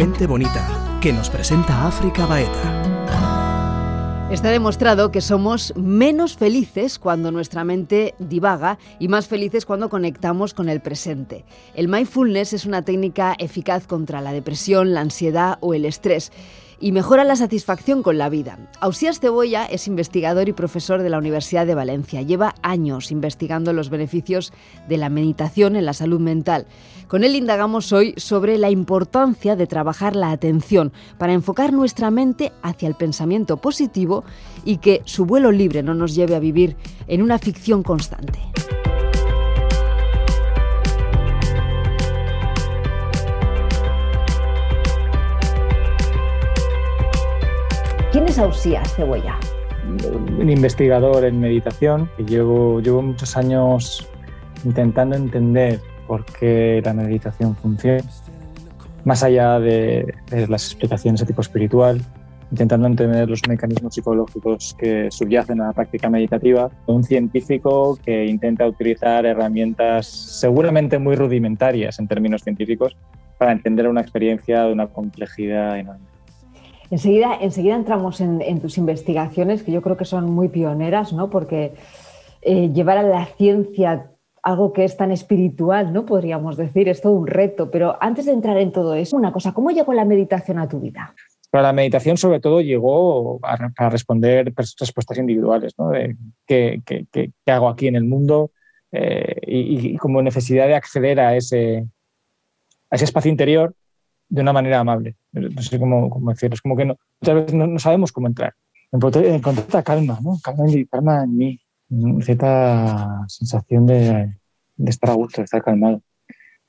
Gente Bonita, que nos presenta África Baeta. Está demostrado que somos menos felices cuando nuestra mente divaga y más felices cuando conectamos con el presente. El mindfulness es una técnica eficaz contra la depresión, la ansiedad o el estrés y mejora la satisfacción con la vida. Ausías Cebolla es investigador y profesor de la Universidad de Valencia. Lleva años investigando los beneficios de la meditación en la salud mental. Con él indagamos hoy sobre la importancia de trabajar la atención para enfocar nuestra mente hacia el pensamiento positivo y que su vuelo libre no nos lleve a vivir en una ficción constante. ¿Quién es Ausías Cebolla? Un investigador en meditación que llevo, llevo muchos años intentando entender por qué la meditación funciona, más allá de, las explicaciones de tipo espiritual, intentando entender los mecanismos psicológicos que subyacen a la práctica meditativa, un científico que intenta utilizar herramientas seguramente muy rudimentarias en términos científicos para entender una experiencia de una complejidad enorme. Enseguida, enseguida entramos en, tus investigaciones, que yo creo que son muy pioneras, ¿no? porque eh, llevar a la ciencia algo que es tan espiritual, ¿no? Podríamos decir, es todo un reto. Pero antes de entrar en todo eso, una cosa, ¿cómo llegó la meditación a tu vida? Para la meditación, sobre todo, llegó a, responder respuestas individuales, ¿no? De qué, hago aquí en el mundo eh, y, como necesidad de acceder a ese, a ese espacio interior de una manera amable. No sé cómo, cómo decirlo. Es como que no, muchas veces no, sabemos cómo entrar. Encontré, esta calma, ¿no? Calma, calma en mí. Cierta sensación de, de, estar a gusto, de estar calmado.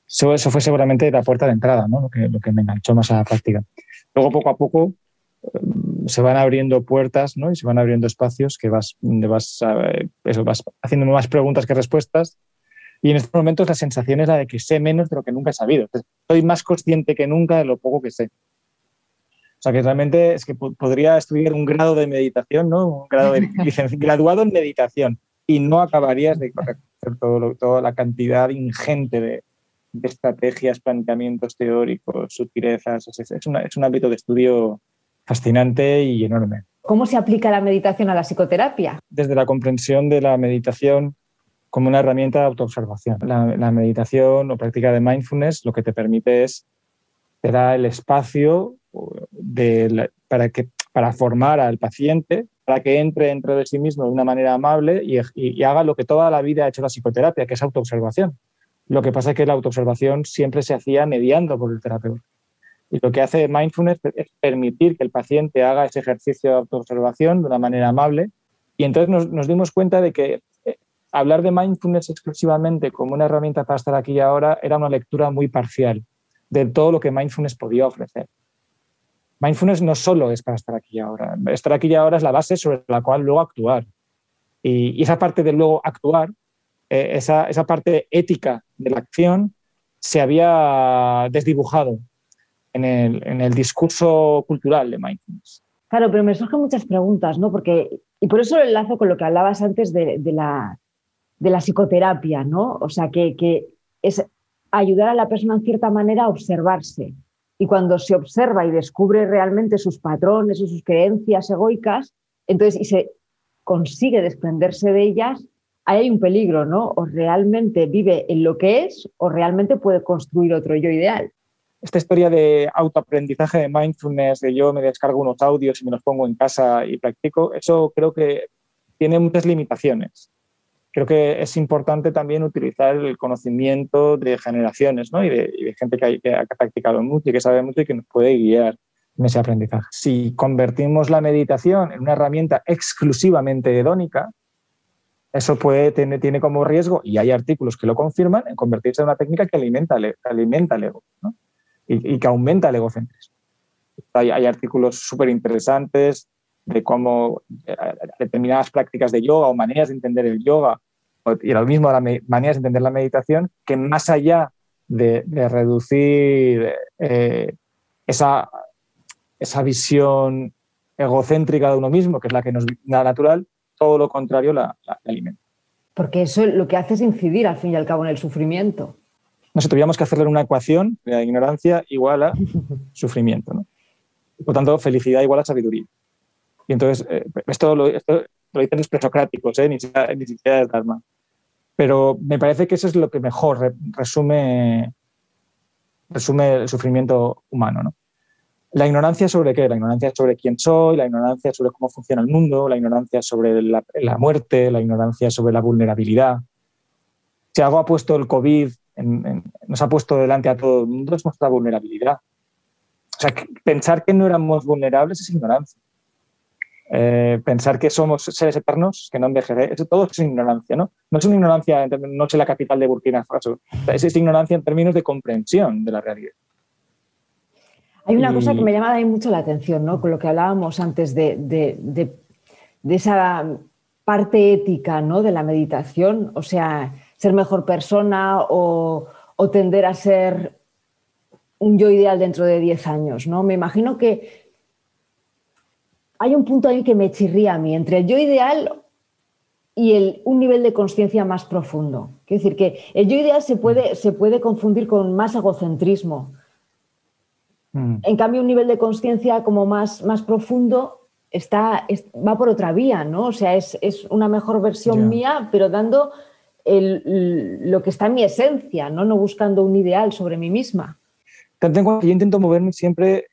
Eso, eso, fue seguramente la puerta de entrada, ¿no? Lo que, lo que me enganchó más a la práctica. Luego, poco a poco, eh, se van abriendo puertas ¿no? y se van abriendo espacios que vas, vas, eso, vas haciendo más preguntas que respuestas y en estos momentos la sensación es la de que sé menos de lo que nunca he sabido. soy más consciente que nunca de lo poco que sé. O sea que realmente es que podría estudiar un grado de meditación, ¿no? Un grado de graduado en meditación y no acabarías de conocer todo toda la cantidad ingente de, estrategias, planteamientos teóricos, sutilezas. Es, es, es un ámbito de estudio fascinante y enorme. ¿Cómo se aplica la meditación a la psicoterapia? Desde la comprensión de la meditación como una herramienta de autoobservación. La, meditación o práctica de mindfulness lo que te permite es, te el espacio para, que, para formar al paciente, para que entre dentro de sí mismo de una manera amable y, haga lo que toda la vida ha hecho la psicoterapia, que es autoobservación. Lo que pasa es que la autoobservación siempre se hacía mediando por el terapeuta. Y lo que hace mindfulness es permitir que el paciente haga ese ejercicio de autoobservación de una manera amable. Y entonces nos dimos cuenta de que hablar de mindfulness exclusivamente como una herramienta para estar aquí y ahora era una lectura muy parcial de todo lo que mindfulness podía ofrecer. Mindfulness no solo es para estar aquí y ahora. Estar aquí y ahora es la base sobre la cual luego actuar. Y, esa parte de luego actuar, eh, esa, esa parte ética de la acción, se había desdibujado en el, en el, discurso cultural de mindfulness. Claro, pero me surgen muchas preguntas, ¿no? Porque, y por eso lo enlazo con lo que hablabas antes de, de, la, de la psicoterapia, ¿no? O sea, que, es ayudar a la persona en cierta manera a observarse. Y cuando se observa y descubre realmente sus patrones y sus creencias egoicas, entonces y se consigue desprenderse de ellas, ahí hay un peligro, ¿no? O realmente vive en lo que es o realmente puede construir otro yo ideal. Esta historia de autoaprendizaje de mindfulness, de yo me descargo unos audios y me los pongo en casa y practico, eso creo que tiene muchas limitaciones creo que es importante también utilizar el conocimiento de generaciones ¿no? y, de, gente que, ha practicado mucho y que sabe mucho y que nos puede guiar en ese aprendizaje. Si convertimos la meditación en una herramienta exclusivamente hedónica, eso puede tener, tiene como riesgo, y hay artículos que lo confirman, en convertirse en una técnica que alimenta, alimenta el ego y, que aumenta el egocentrismo. Hay, hay artículos súper interesantes de cómo eh, determinadas prácticas de yoga o maneras de entender el yoga, y lo mismo las maneras de entender la meditación, que más allá de, de reducir eh, esa, esa visión egocéntrica de uno mismo, que es la que nos da natural, todo lo contrario la, alimenta. Porque eso lo que hace es incidir al fin y al cabo en el sufrimiento. no sé, tuviéramos que hacerle una ecuación, la ignorancia igual a sufrimiento. ¿no? Por tanto, felicidad igual a sabiduría. Entonces, eh, esto, lo, esto lo dicen los presocráticos, ¿eh? ni, siquiera, ni siquiera. Pero me parece que eso es lo que mejor resume, resume el sufrimiento humano. ¿no? La ignorancia sobre qué? La ignorancia sobre quién soy, la ignorancia sobre cómo funciona el mundo, la ignorancia sobre la, la muerte, la ignorancia sobre la vulnerabilidad. Si algo ha puesto el COVID, nos ha puesto delante a todo el mundo, es nuestra vulnerabilidad. O sea, pensar que no éramos vulnerables es ignorancia. Eh, pensar que somos seres eternos, que no envejecen, todo es ignorancia, ¿no? No es una ignorancia, no sé la capital de Burkina Faso, es, ignorancia en términos de comprensión de la realidad. Hay una cosa que me llama mucho la atención, ¿no? Con lo que hablábamos antes de, de, esa parte ética, ¿no? De la meditación, o sea, ser mejor persona o, o tender a ser un yo ideal dentro de 10 años, ¿no? Me imagino que hay un punto ahí que me chirría a mí, entre el yo ideal y el, un nivel de conciencia más profundo. Quiero decir que el yo ideal se puede, se puede confundir con más egocentrismo. Mm. En cambio, un nivel de conciencia como más, más profundo está, va por otra vía, ¿no? O sea, es, una mejor versión mía, pero dando lo que está en mi esencia, ¿no? no buscando un ideal sobre mí misma. Yo intento moverme siempre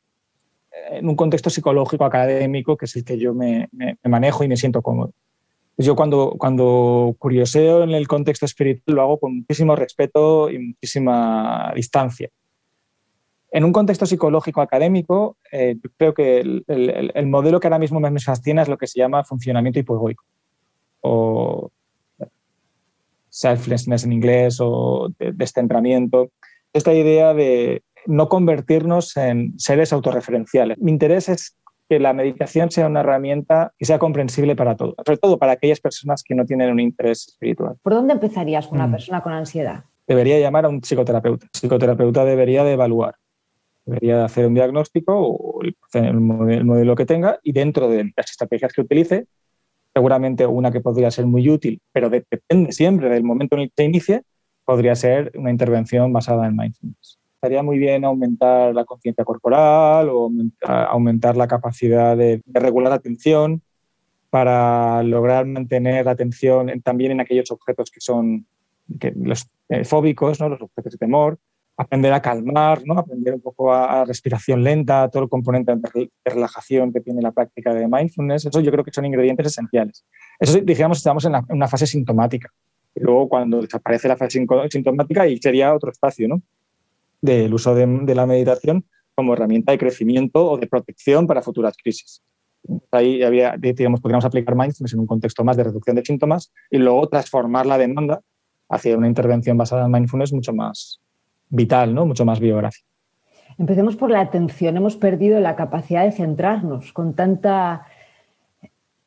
en un contexto psicológico, académico, que es el que yo me, manejo y me siento cómodo. Yo cuando, cuando curioseo en el contexto espiritual lo hago con muchísimo respeto y muchísima distancia. En un contexto psicológico académico, eh, yo creo que el, modelo que ahora mismo me fascina es lo que se llama funcionamiento hipoegoico, o selflessness en inglés, o descentramiento. Esta idea de no convertirnos en seres autorreferenciales. Mi interés es que la meditación sea una herramienta que sea comprensible para todos, sobre todo para aquellas personas que no tienen un interés espiritual. ¿Por dónde empezarías con una mm. persona con ansiedad? Debería llamar a un psicoterapeuta. El psicoterapeuta debería de evaluar, debería de hacer un diagnóstico o el modelo que tenga y dentro de las estrategias que utilice, seguramente una que podría ser muy útil, pero depende siempre del momento en el que se inicie, podría ser una intervención basada en mindfulness estaría muy bien aumentar la conciencia corporal o aumentar, la capacidad de, regular la atención para lograr mantener la atención también en aquellos objetos que son los eh, fóbicos, ¿no? los objetos de temor, aprender a calmar, ¿no? aprender un poco a, respiración lenta, todo el componente de, relajación que tiene la práctica de mindfulness, eso yo creo que son ingredientes esenciales. Eso digamos estamos en, en una fase sintomática. Y luego cuando desaparece la fase sintomática, ahí sería otro espacio, ¿no? Del uso de, la meditación como herramienta de crecimiento o de protección para futuras crisis. Ahí había, digamos, podríamos aplicar mindfulness en un contexto más de reducción de síntomas y luego transformar la demanda hacia una intervención basada en mindfulness mucho más vital, ¿no? mucho más biográfica. Empecemos por la atención. Hemos perdido la capacidad de centrarnos con tanta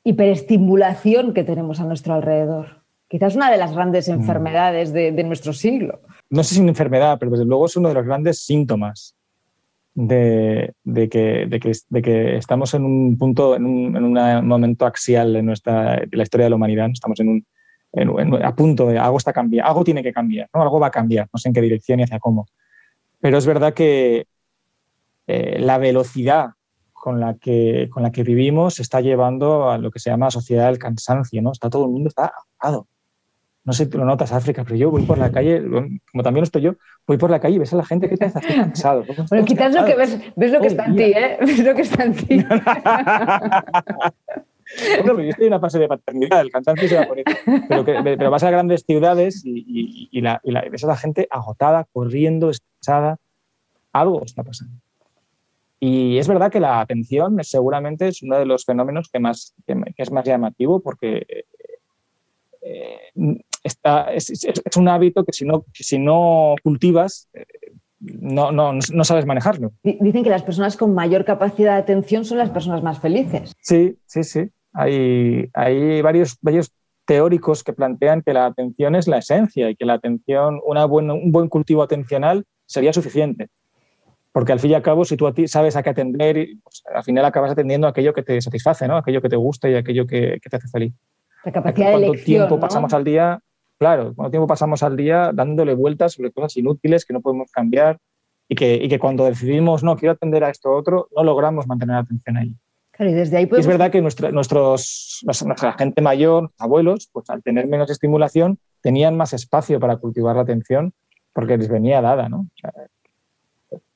hiperestimulación que tenemos a nuestro alrededor. Quizás una de las grandes mm. enfermedades de, de nuestro siglo no sé si una enfermedad, pero desde luego es uno de los grandes síntomas de, que, de, que, estamos en un punto, en un, momento axial en nuestra, la historia de la humanidad. Estamos en un, a punto de algo está cambiando, algo tiene que cambiar, ¿no? algo va a cambiar, no sé en qué dirección y hacia cómo. Pero es verdad que eh, la velocidad con la, que, con la que vivimos está llevando a lo que se llama sociedad del cansancio, ¿no? Está todo el mundo está agotado no sé si lo notas, África, pero yo voy por la calle, como también estoy yo, voy por la calle y ves a la gente que te hace cansado. Bueno, quizás lo que ves, ves lo que está en ti, ¿eh? Ves lo que está en ti. yo estoy en una fase de paternidad, el cansancio se va por pero, pero vas a grandes ciudades y, y, la, ves a la gente agotada, corriendo, estresada. Algo está pasando. Y es verdad que la atención seguramente es uno de los fenómenos que, más, que es más llamativo porque eh, es, un hábito que si no, si no cultivas, eh, no, no, no, sabes manejarlo. Dicen que las personas con mayor capacidad de atención son las personas más felices. Sí, sí, sí. Hay, hay varios, varios teóricos que plantean que la atención es la esencia y que la atención, una un buen cultivo atencional sería suficiente. Porque al fin y al cabo, si tú sabes a qué atender, pues, al final acabas atendiendo aquello que te satisface, ¿no? aquello que te gusta y aquello que, te hace feliz. La capacidad de ¿Cuánto tiempo pasamos al día claro, cuánto tiempo pasamos al día dándole vueltas sobre cosas inútiles que no podemos cambiar y que, y que cuando decidimos, no, quiero atender a esto otro, no logramos mantener la atención ahí. Claro, y desde ahí Es verdad que nuestra, nuestros, nuestra gente mayor, abuelos, pues al tener menos estimulación, tenían más espacio para cultivar la atención porque les venía dada, ¿no? O sea,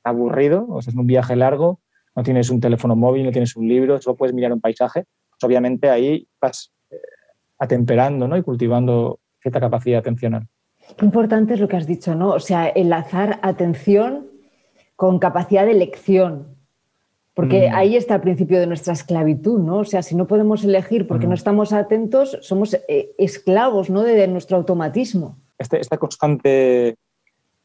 aburrido, o sea, es un viaje largo, no tienes un teléfono móvil, no tienes un libro, solo puedes mirar un paisaje, pues obviamente ahí vas eh, atemperando ¿no? y cultivando cierta capacidad atencional. Qué importante es lo que has dicho, ¿no? O sea, enlazar atención con capacidad de elección, porque mm. ahí está el principio de nuestra esclavitud, ¿no? O sea, si no podemos elegir porque mm. no estamos atentos, somos eh, esclavos, ¿no? De, nuestro automatismo. Este, esta constante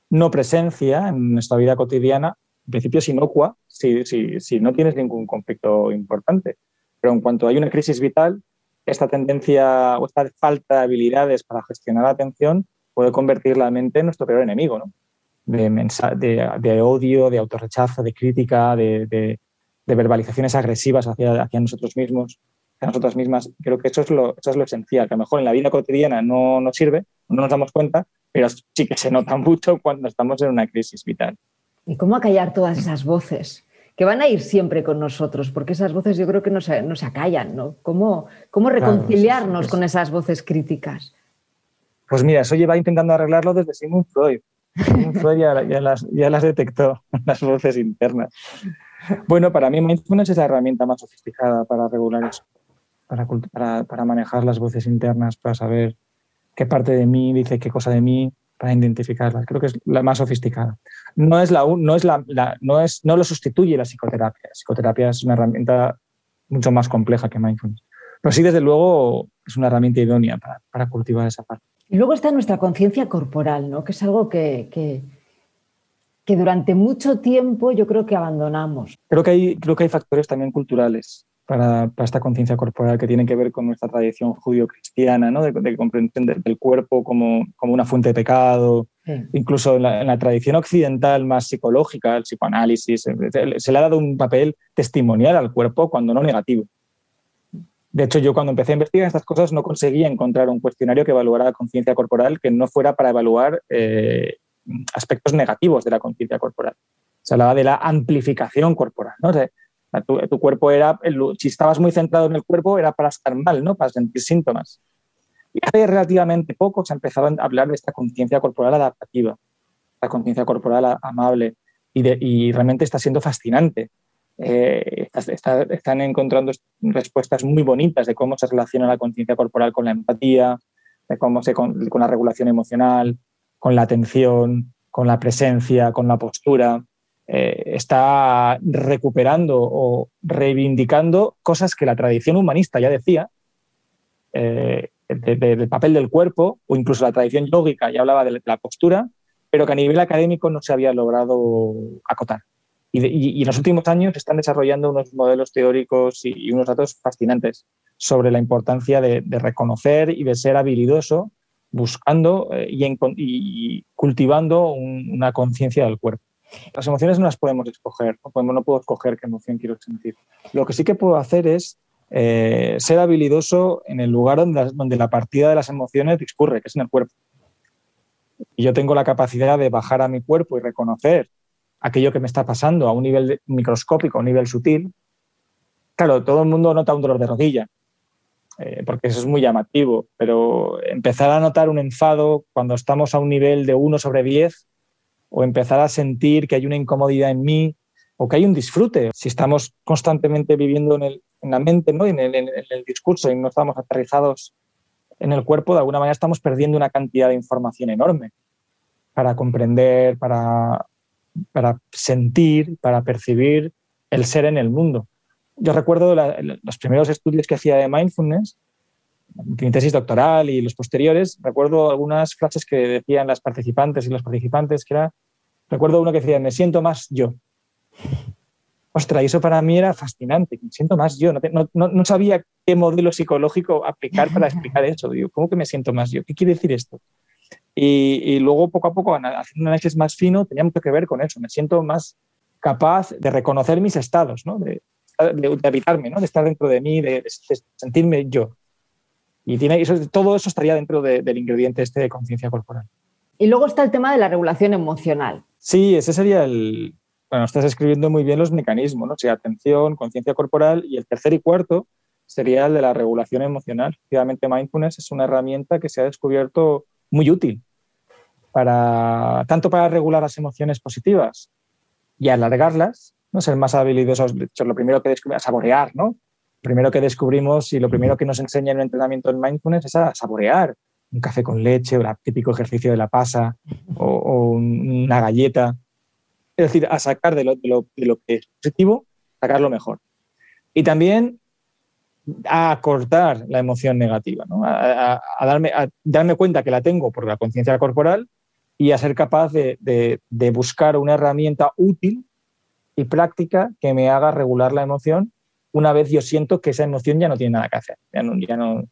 no presencia en nuestra vida cotidiana, en principio es inocua si, si, no tienes ningún conflicto importante. Pero en cuanto hay una crisis vital, esta tendencia o esta falta de habilidades para gestionar la atención puede convertir la mente en nuestro peor enemigo, ¿no? de, de, de, odio, de autorrechazo, de crítica, de, verbalizaciones agresivas hacia, nosotros mismos, hacia nosotras mismas. Creo que eso es, lo, eso es lo esencial, que a lo mejor en la vida cotidiana no nos sirve, no nos damos cuenta, pero sí que se nota mucho cuando estamos en una crisis vital. ¿Y cómo acallar todas esas voces? Que van a ir siempre con nosotros, porque esas voces yo creo que no se, no se acallan, ¿no? ¿Cómo, cómo reconciliarnos con esas voces críticas? Pues mira, eso lleva intentando arreglarlo desde Sigmund Freud. Sigmund Freud ya, las, ya las detectó, las voces internas. Bueno, para mí mindfulness es la herramienta más sofisticada para regular eso, para, para, para manejar las voces internas, para saber qué parte de mí dice qué cosa de mí, para identificarla. Creo que es la más sofisticada. No es la, no es la, no es no lo sustituye la psicoterapia. La psicoterapia es una herramienta mucho más compleja que mindfulness. Pero sí, desde luego, es una herramienta idónea para, para cultivar esa parte. Y luego está nuestra conciencia corporal, ¿no? que es algo que, que, que, durante mucho tiempo yo creo que abandonamos. Creo que hay, creo que hay factores también culturales para, esta conciencia corporal que tiene que ver con nuestra tradición judío-cristiana, ¿no? de, comprensión del cuerpo como, como, una fuente de pecado, incluso en la, tradición occidental más psicológica, el psicoanálisis, se le ha dado un papel testimonial al cuerpo cuando no negativo. De hecho, yo cuando empecé a investigar estas cosas no conseguía encontrar un cuestionario que evaluara la conciencia corporal que no fuera para evaluar eh, aspectos negativos de la conciencia corporal. Se hablaba de la amplificación corporal. ¿no? Tu, cuerpo era, si estabas muy centrado en el cuerpo, era para estar mal, ¿no? Para sentir síntomas. Y hace relativamente poco se empezaba a hablar de esta conciencia corporal adaptativa, la conciencia corporal amable, y, realmente está siendo fascinante. Eh, están encontrando respuestas muy bonitas de cómo se relaciona la conciencia corporal con la empatía, de cómo se con la regulación emocional, con la atención, con la presencia, con la postura. Eh, está recuperando o reivindicando cosas que la tradición humanista ya decía, eh, del papel del cuerpo, o incluso la tradición yógica ya hablaba de la postura, pero que a nivel académico no se había logrado acotar. Y, en los últimos años están desarrollando unos modelos teóricos y, unos datos fascinantes sobre la importancia de, reconocer y de ser habilidoso buscando eh, y, cultivando una conciencia del cuerpo. Las emociones no las podemos escoger, no, puedo escoger qué emoción quiero sentir. Lo que sí que puedo hacer es eh, ser habilidoso en el lugar donde, la partida de las emociones discurre, que es en el cuerpo. Y yo tengo la capacidad de bajar a mi cuerpo y reconocer aquello que me está pasando a un nivel microscópico, a un nivel sutil. Claro, todo el mundo nota un dolor de rodilla, eh, porque eso es muy llamativo, pero empezar a notar un enfado cuando estamos a un nivel de 1 sobre 10 o empezar a sentir que hay una incomodidad en mí o que hay un disfrute. Si estamos constantemente viviendo en, la mente, ¿no? en, el, en, el, discurso y no estamos aterrizados en el cuerpo, de alguna manera estamos perdiendo una cantidad de información enorme para comprender, para, para sentir, para percibir el ser en el mundo. Yo recuerdo los primeros estudios que hacía de mindfulness, mi tesis doctoral y los posteriores, recuerdo algunas frases que decían las participantes y los participantes, que era, recuerdo uno que decía, me siento más yo. Ostras, y eso para mí era fascinante, me siento más yo. No, no, sabía qué modelo psicológico aplicar para explicar eso. Digo, ¿cómo que me siento más yo? ¿Qué quiere decir esto? Y, luego, poco a poco, haciendo un análisis más fino, tenía mucho que ver con eso. Me siento más capaz de reconocer mis estados, ¿no? de, de, habitarme, ¿no? de estar dentro de mí, de sentirme yo. Y, tiene, eso, todo eso estaría dentro del ingrediente este de conciencia corporal. Y luego está el tema de la regulación emocional. Sí, ese sería el... Bueno, estás escribiendo muy bien los mecanismos, ¿no? O sea, atención, conciencia corporal y el tercer y cuarto sería el de la regulación emocional. Efectivamente, mindfulness es una herramienta que se ha descubierto muy útil para tanto para regular las emociones positivas y alargarlas, ¿no? ser más habilidosos. De hecho, lo primero que descubrimos, saborear, ¿no? Primero que descubrimos y lo primero que nos enseña en el entrenamiento en mindfulness es a saborear un café con leche o el típico ejercicio de la pasa o, una galleta. Es decir, a sacar de lo, de lo que es positivo, sacar lo mejor. Y también a cortar la emoción negativa, a, darme, a darme cuenta que la tengo por la conciencia corporal y a ser capaz de, buscar una herramienta útil y práctica que me haga regular la emoción una vez yo siento que esa emoción ya no tiene nada que hacer, ya no, ya no,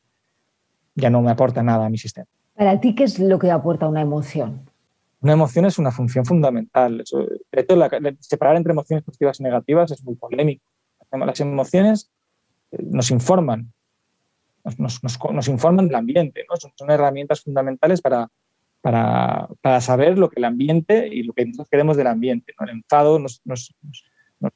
ya no me aporta nada a mi sistema. Para ti, ¿qué es lo que aporta una emoción? Una emoción es una función fundamental. De hecho, separar entre emociones positivas y negativas es muy polémico. Las emociones nos informan, nos, nos, informan del ambiente, ¿no? son, herramientas fundamentales para, para, para, saber lo que el ambiente y lo que nosotros queremos del ambiente. El enfado nos, nos,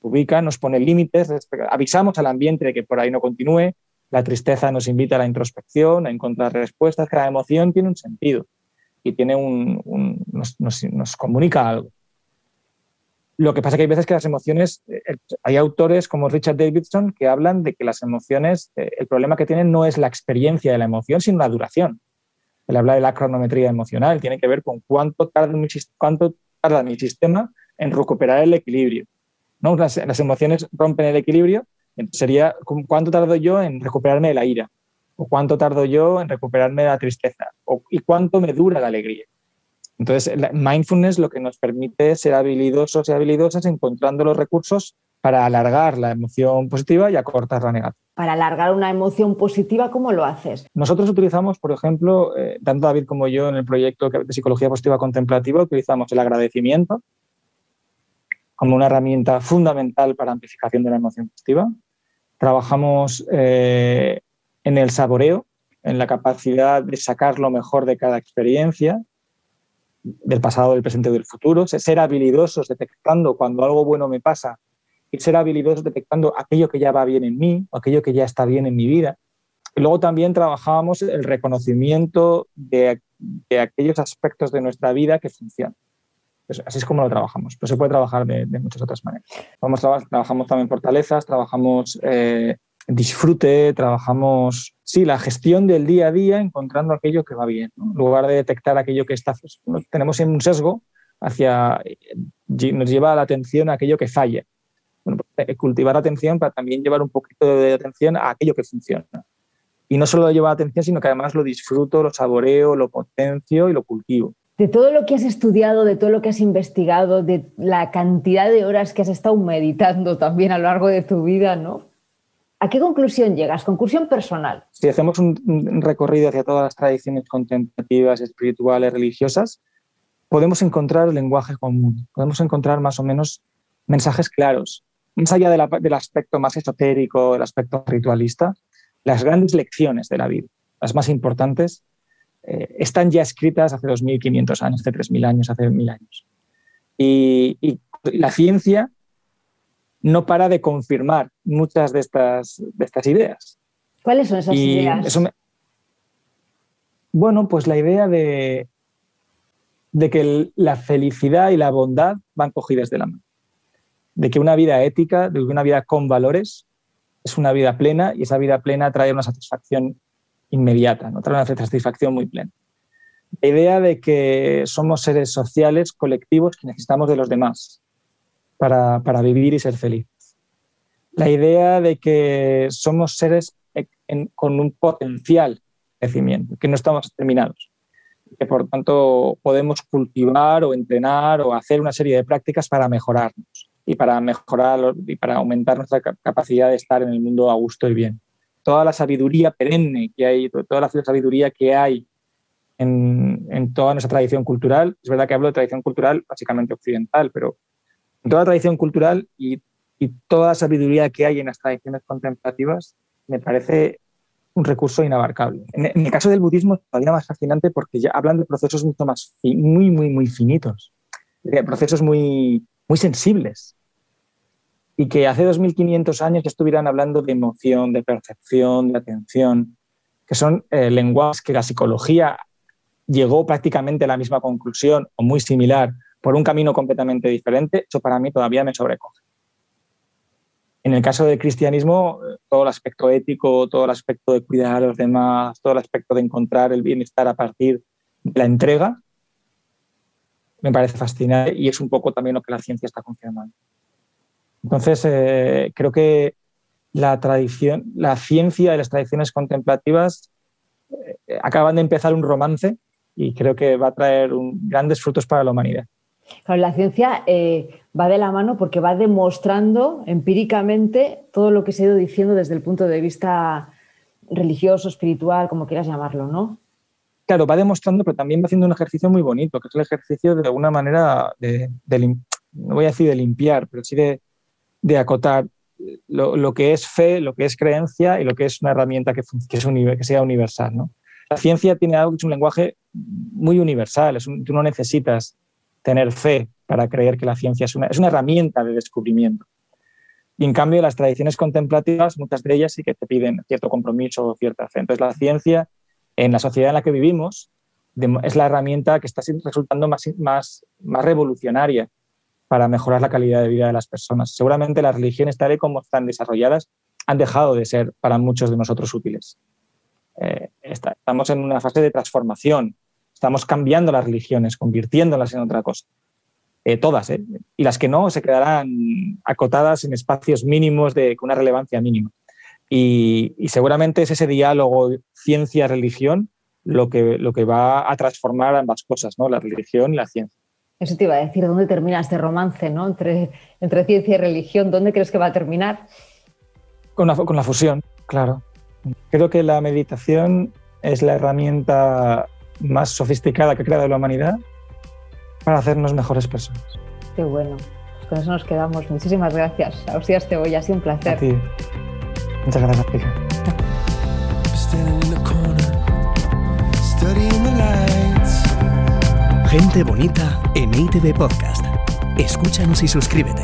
ubica, nos pone límites, avisamos al ambiente de que por ahí no continúe, la tristeza nos invita a la introspección, a encontrar respuestas, cada emoción tiene un sentido y tiene un, nos, nos comunica algo. Lo que pasa es que hay veces que las emociones, eh, hay autores como Richard Davidson que hablan de que las emociones, eh, el problema que tienen no es la experiencia de la emoción, sino la duración. Él habla de la cronometría emocional, tiene que ver con cuánto tarda mi, cuánto tarda mi sistema en recuperar el equilibrio. ¿No? Las, emociones rompen el equilibrio, sería cuánto tardo yo en recuperarme de la ira, o cuánto tardo yo en recuperarme de la tristeza, o, y cuánto me dura la alegría. Entonces, mindfulness lo que nos permite es ser habilidosos y habilidosas encontrando los recursos para alargar la emoción positiva y acortar la negativa. Para alargar una emoción positiva, ¿cómo lo haces? Nosotros utilizamos, por ejemplo, eh, tanto David como yo en el proyecto de psicología positiva contemplativa, utilizamos el agradecimiento como una herramienta fundamental para amplificación de la emoción positiva. Trabajamos eh, en el saboreo, en la capacidad de sacar lo mejor de cada experiencia del pasado, del presente y del futuro, ser habilidosos detectando cuando algo bueno me pasa y ser habilidosos detectando aquello que ya va bien en mí o aquello que ya está bien en mi vida. Y luego también trabajábamos el reconocimiento de, aquellos aspectos de nuestra vida que funcionan. Así es como lo trabajamos, pero se puede trabajar de, muchas otras maneras. Vamos, trabajamos también fortalezas, trabajamos eh, disfrute, trabajamos, sí, la gestión del día a día encontrando aquello que va bien. En lugar de detectar aquello que está, pues, tenemos un sesgo hacia, nos lleva la atención a aquello que falla. Bueno, pues, eh, cultivar atención para también llevar un poquito de atención a aquello que funciona. Y no solo lo llevo atención, sino que además lo disfruto, lo saboreo, lo potencio y lo cultivo. De todo lo que has estudiado, de todo lo que has investigado, de la cantidad de horas que has estado meditando también a lo largo de tu vida, ¿no? ¿A qué conclusión llegas? Conclusión personal. Si hacemos un recorrido hacia todas las tradiciones contemplativas, espirituales, religiosas, podemos encontrar el lenguaje común, podemos encontrar más o menos mensajes claros. Más allá del aspecto más esotérico, el aspecto ritualista, las grandes lecciones de la vida, las más importantes, eh, están ya escritas hace 2.500 años, hace 3.000 años, hace 1.000 años. y la ciencia no para de confirmar muchas de estas, de estas ideas. ¿Cuáles son esas ideas? Bueno, pues la idea de, de que la felicidad y la bondad van cogidas de la mano. De que una vida ética, de que una vida con valores, es una vida plena y esa vida plena trae una satisfacción inmediata, ¿no? trae una satisfacción muy plena. La idea de que somos seres sociales, colectivos, que necesitamos de los demás, para, vivir y ser feliz. La idea de que somos seres con un potencial crecimiento, que no estamos terminados, que por tanto podemos cultivar o entrenar o hacer una serie de prácticas para mejorarnos y para mejorar y para aumentar nuestra capacidad de estar en el mundo a gusto y bien. Toda la sabiduría perenne que hay, toda la sabiduría que hay en, en toda nuestra tradición cultural, es verdad que hablo de tradición cultural básicamente occidental, pero toda la tradición cultural y, toda la sabiduría que hay en las tradiciones contemplativas me parece un recurso inabarcable. En, el caso del budismo todavía más fascinante porque ya hablan de procesos mucho más muy, muy, muy finitos, de procesos muy, muy sensibles. Y que hace 2500 años ya estuvieran hablando de emoción, de percepción, de atención, que son eh, lenguajes que la psicología llegó prácticamente a la misma conclusión o muy similar por un camino completamente diferente, eso para mí todavía me sobrecoge. En el caso del cristianismo, todo el aspecto ético, todo el aspecto de cuidar a los demás, todo el aspecto de encontrar el bienestar a partir de la entrega, me parece fascinante y es un poco también lo que la ciencia está confirmando. Entonces, eh, creo que la tradición, la ciencia y las tradiciones contemplativas eh, acaban de empezar un romance y creo que va a traer grandes frutos para la humanidad. Claro, la ciencia eh, va de la mano porque va demostrando empíricamente todo lo que se ha ido diciendo desde el punto de vista religioso, espiritual, como quieras llamarlo, ¿no? Claro, va demostrando, pero también va haciendo un ejercicio muy bonito, que es el ejercicio de alguna manera de, no voy a decir de limpiar, pero sí de, acotar lo, que es fe, lo que es creencia y lo que es una herramienta que, que, sea universal. ¿no? La ciencia tiene algo que es un lenguaje muy universal, es tú no necesitas tener fe para creer que la ciencia es una, es una herramienta de descubrimiento. Y en cambio, las tradiciones contemplativas, muchas de ellas sí que te piden cierto compromiso o cierta fe. Entonces, la ciencia, en la sociedad en la que vivimos, es la herramienta que está resultando más, más, más revolucionaria para mejorar la calidad de vida de las personas. Seguramente las religiones, tal y como están desarrolladas, han dejado de ser para muchos de nosotros útiles. Eh, estamos en una fase de transformación Estamos cambiando las religiones, convirtiéndolas en otra cosa. Eh, todas, ¿eh? Y las que no se quedarán acotadas en espacios mínimos de con una relevancia mínima. Y, seguramente es ese diálogo ciencia-religión lo que, lo que va a transformar ambas cosas, ¿no? La religión y la ciencia. Eso te iba a decir, ¿dónde termina este romance ¿no? entre, entre ciencia y religión? ¿Dónde crees que va a terminar? Con la, con la fusión, claro. Creo que la meditación es la herramienta más sofisticada que ha creado la humanidad para hacernos mejores personas. Qué bueno. Pues con eso nos quedamos. Muchísimas gracias. te voy. ha sido un placer. A ti. Muchas gracias, Gente bonita en ITV Podcast. Escúchanos y suscríbete.